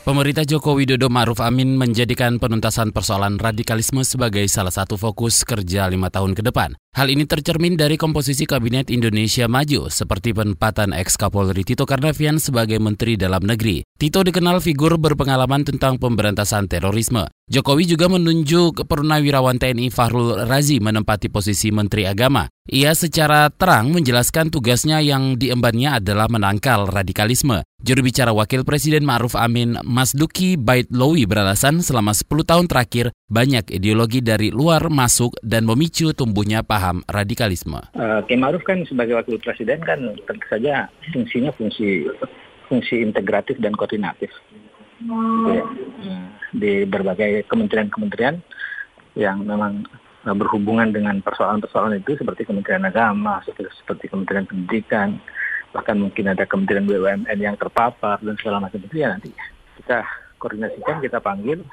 Pemerintah Joko Widodo Ma'ruf Amin menjadikan penuntasan persoalan radikalisme sebagai salah satu fokus kerja lima tahun ke depan. Hal ini tercermin dari komposisi Kabinet Indonesia Maju, seperti penempatan ex-Kapolri Tito Karnavian sebagai Menteri Dalam Negeri. Tito dikenal figur berpengalaman tentang pemberantasan terorisme. Jokowi juga menunjuk Purnawirawan TNI Fahrul Razi menempati posisi Menteri Agama. Ia secara terang menjelaskan tugasnya yang diembannya adalah menangkal radikalisme. Juru bicara Wakil Presiden Ma'ruf Amin, Mas Duki Baitlowi beralasan selama 10 tahun terakhir banyak ideologi dari luar masuk dan memicu tumbuhnya paham radikalisme. Uh, Maruf kan sebagai wakil presiden kan tentu saja fungsinya fungsi fungsi integratif dan koordinatif gitu ya. Uh, di berbagai kementerian-kementerian yang memang berhubungan dengan persoalan-persoalan itu seperti Kementerian Agama, seperti, seperti Kementerian Pendidikan, bahkan mungkin ada Kementerian BUMN yang terpapar dan segala macam itu ya nanti kita koordinasikan, kita panggil,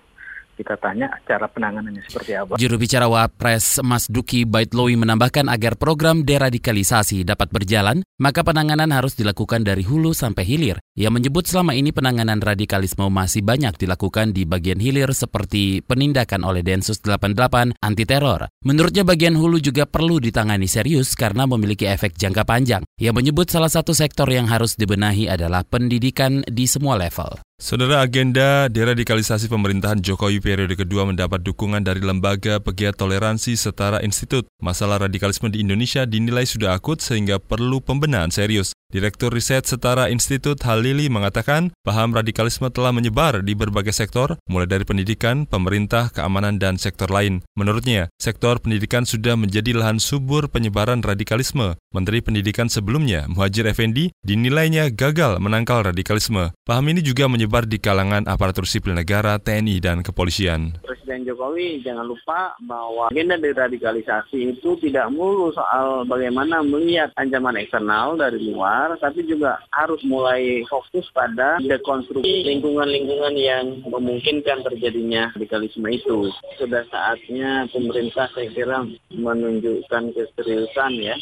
kita tanya cara penanganannya seperti apa. Juru bicara Wapres Mas Duki Baitlowi menambahkan agar program deradikalisasi dapat berjalan, maka penanganan harus dilakukan dari hulu sampai hilir. Ia menyebut selama ini penanganan radikalisme masih banyak dilakukan di bagian hilir seperti penindakan oleh Densus 88 anti teror. Menurutnya bagian hulu juga perlu ditangani serius karena memiliki efek jangka panjang. Ia menyebut salah satu sektor yang harus dibenahi adalah pendidikan di semua level. Saudara agenda deradikalisasi pemerintahan Jokowi periode kedua mendapat dukungan dari lembaga pegiat toleransi setara institut. Masalah radikalisme di Indonesia dinilai sudah akut sehingga perlu pembenahan serius. Direktur Riset Setara Institut Halili mengatakan paham radikalisme telah menyebar di berbagai sektor, mulai dari pendidikan, pemerintah, keamanan, dan sektor lain. Menurutnya, sektor pendidikan sudah menjadi lahan subur penyebaran radikalisme. Menteri Pendidikan sebelumnya, Muhajir Effendi, dinilainya gagal menangkal radikalisme. Paham ini juga menyebar di kalangan aparatur sipil negara, TNI, dan kepolisian. Presiden Jokowi jangan lupa bahwa agenda deradikalisasi itu tidak mulu soal bagaimana melihat ancaman eksternal dari luar, besar, tapi juga harus mulai fokus pada dekonstruksi lingkungan-lingkungan yang memungkinkan terjadinya radikalisme itu. Sudah saatnya pemerintah saya kira menunjukkan keseriusan ya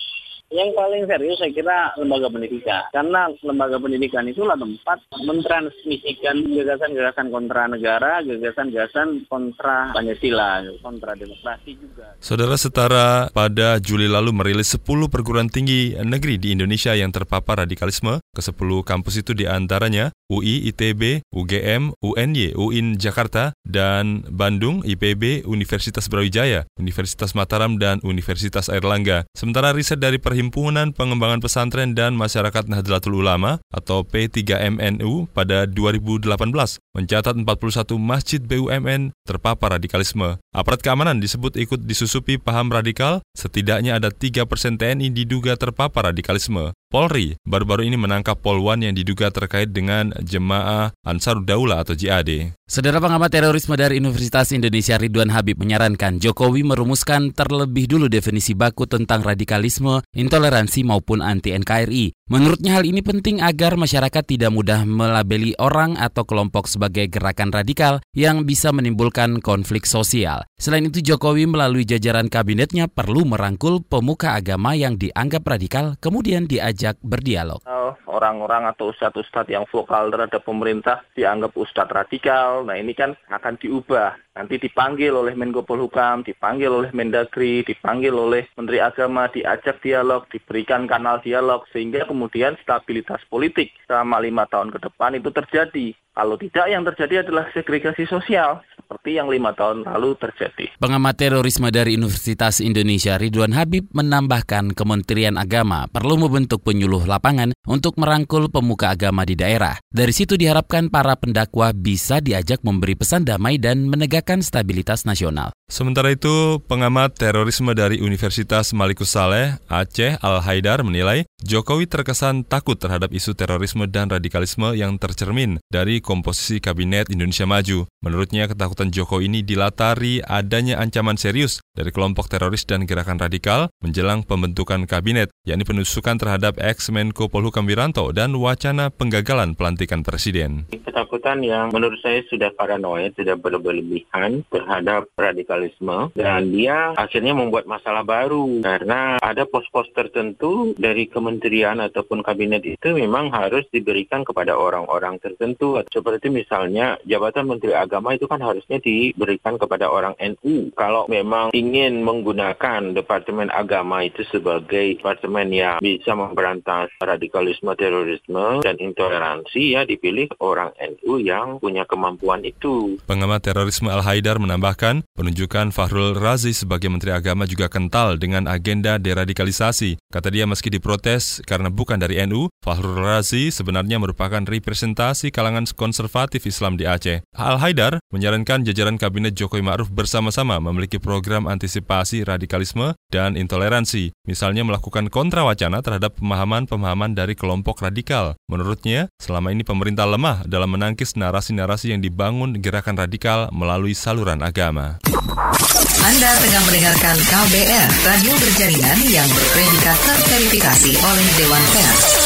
yang paling serius saya kira lembaga pendidikan. Karena lembaga pendidikan itulah tempat mentransmisikan gagasan-gagasan kontra negara, gagasan-gagasan kontra Pancasila, kontra demokrasi juga. Saudara Setara pada Juli lalu merilis 10 perguruan tinggi negeri di Indonesia yang terpapar radikalisme. Ke-10 kampus itu di antaranya UI, ITB, UGM, UNY, UIN Jakarta, dan Bandung, IPB, Universitas Brawijaya, Universitas Mataram, dan Universitas Airlangga. Sementara riset dari per Perhimpunan Pengembangan Pesantren dan Masyarakat Nahdlatul Ulama atau P3MNU pada 2018 mencatat 41 masjid BUMN terpapar radikalisme. Aparat keamanan disebut ikut disusupi paham radikal, setidaknya ada 3% TNI diduga terpapar radikalisme. Polri baru-baru ini menangkap Polwan yang diduga terkait dengan jemaah Ansaruddaullah atau JAD. Saudara pengamat terorisme dari Universitas Indonesia Ridwan Habib menyarankan Jokowi merumuskan terlebih dulu definisi baku tentang radikalisme, intoleransi maupun anti NKRI. Menurutnya hal ini penting agar masyarakat tidak mudah melabeli orang atau kelompok sebagai gerakan radikal yang bisa menimbulkan konflik sosial. Selain itu Jokowi melalui jajaran kabinetnya perlu merangkul pemuka agama yang dianggap radikal kemudian diajak berdialog. Orang-orang atau ustadz-ustadz yang vokal terhadap pemerintah dianggap ustadz radikal. Nah ini kan akan diubah nanti dipanggil oleh Menko Polhukam, dipanggil oleh Mendagri, dipanggil oleh Menteri Agama, diajak dialog, diberikan kanal dialog, sehingga kemudian stabilitas politik selama lima tahun ke depan itu terjadi. Kalau tidak, yang terjadi adalah segregasi sosial seperti yang lima tahun lalu terjadi. Pengamat terorisme dari Universitas Indonesia Ridwan Habib menambahkan Kementerian Agama perlu membentuk penyuluh lapangan untuk merangkul pemuka agama di daerah. Dari situ diharapkan para pendakwa bisa diajak memberi pesan damai dan menegakkan stabilitas nasional. Sementara itu, pengamat terorisme dari Universitas Malikus Saleh, Aceh Al-Haidar menilai Jokowi terkesan takut terhadap isu terorisme dan radikalisme yang tercermin dari komposisi Kabinet Indonesia Maju. Menurutnya, ketakutan Jokowi ini dilatari adanya ancaman serius dari kelompok teroris dan gerakan radikal menjelang pembentukan kabinet, yakni penusukan terhadap ex-Menko Polhukam Wiranto dan wacana penggagalan pelantikan presiden. Ketakutan yang menurut saya sudah paranoid, sudah berlebihan terhadap radikalisme dan dia akhirnya membuat masalah baru karena ada pos-pos tertentu dari kementerian ataupun kabinet itu memang harus diberikan kepada orang-orang tertentu seperti misalnya jabatan Menteri Agama itu kan harusnya diberikan kepada orang NU. Kalau memang ingin menggunakan Departemen Agama itu sebagai departemen yang bisa memberantas radikalisme, terorisme, dan intoleransi, ya dipilih orang NU yang punya kemampuan itu. Pengamat terorisme Al-Haidar menambahkan, penunjukan Fahrul Razi sebagai Menteri Agama juga kental dengan agenda deradikalisasi. Kata dia meski diprotes karena bukan dari NU, Fahrul Razi sebenarnya merupakan representasi kalangan konservatif Islam di Aceh. Al-Haidar menyarankan jajaran kabinet Jokowi Ma'ruf bersama-sama memiliki program antisipasi radikalisme dan intoleransi, misalnya melakukan kontra wacana terhadap pemahaman-pemahaman dari kelompok radikal. Menurutnya, selama ini pemerintah lemah dalam menangkis narasi-narasi yang dibangun gerakan radikal melalui saluran agama. Anda sedang mendengarkan KBR, radio berjaringan yang berpredikat terverifikasi oleh Dewan Pers.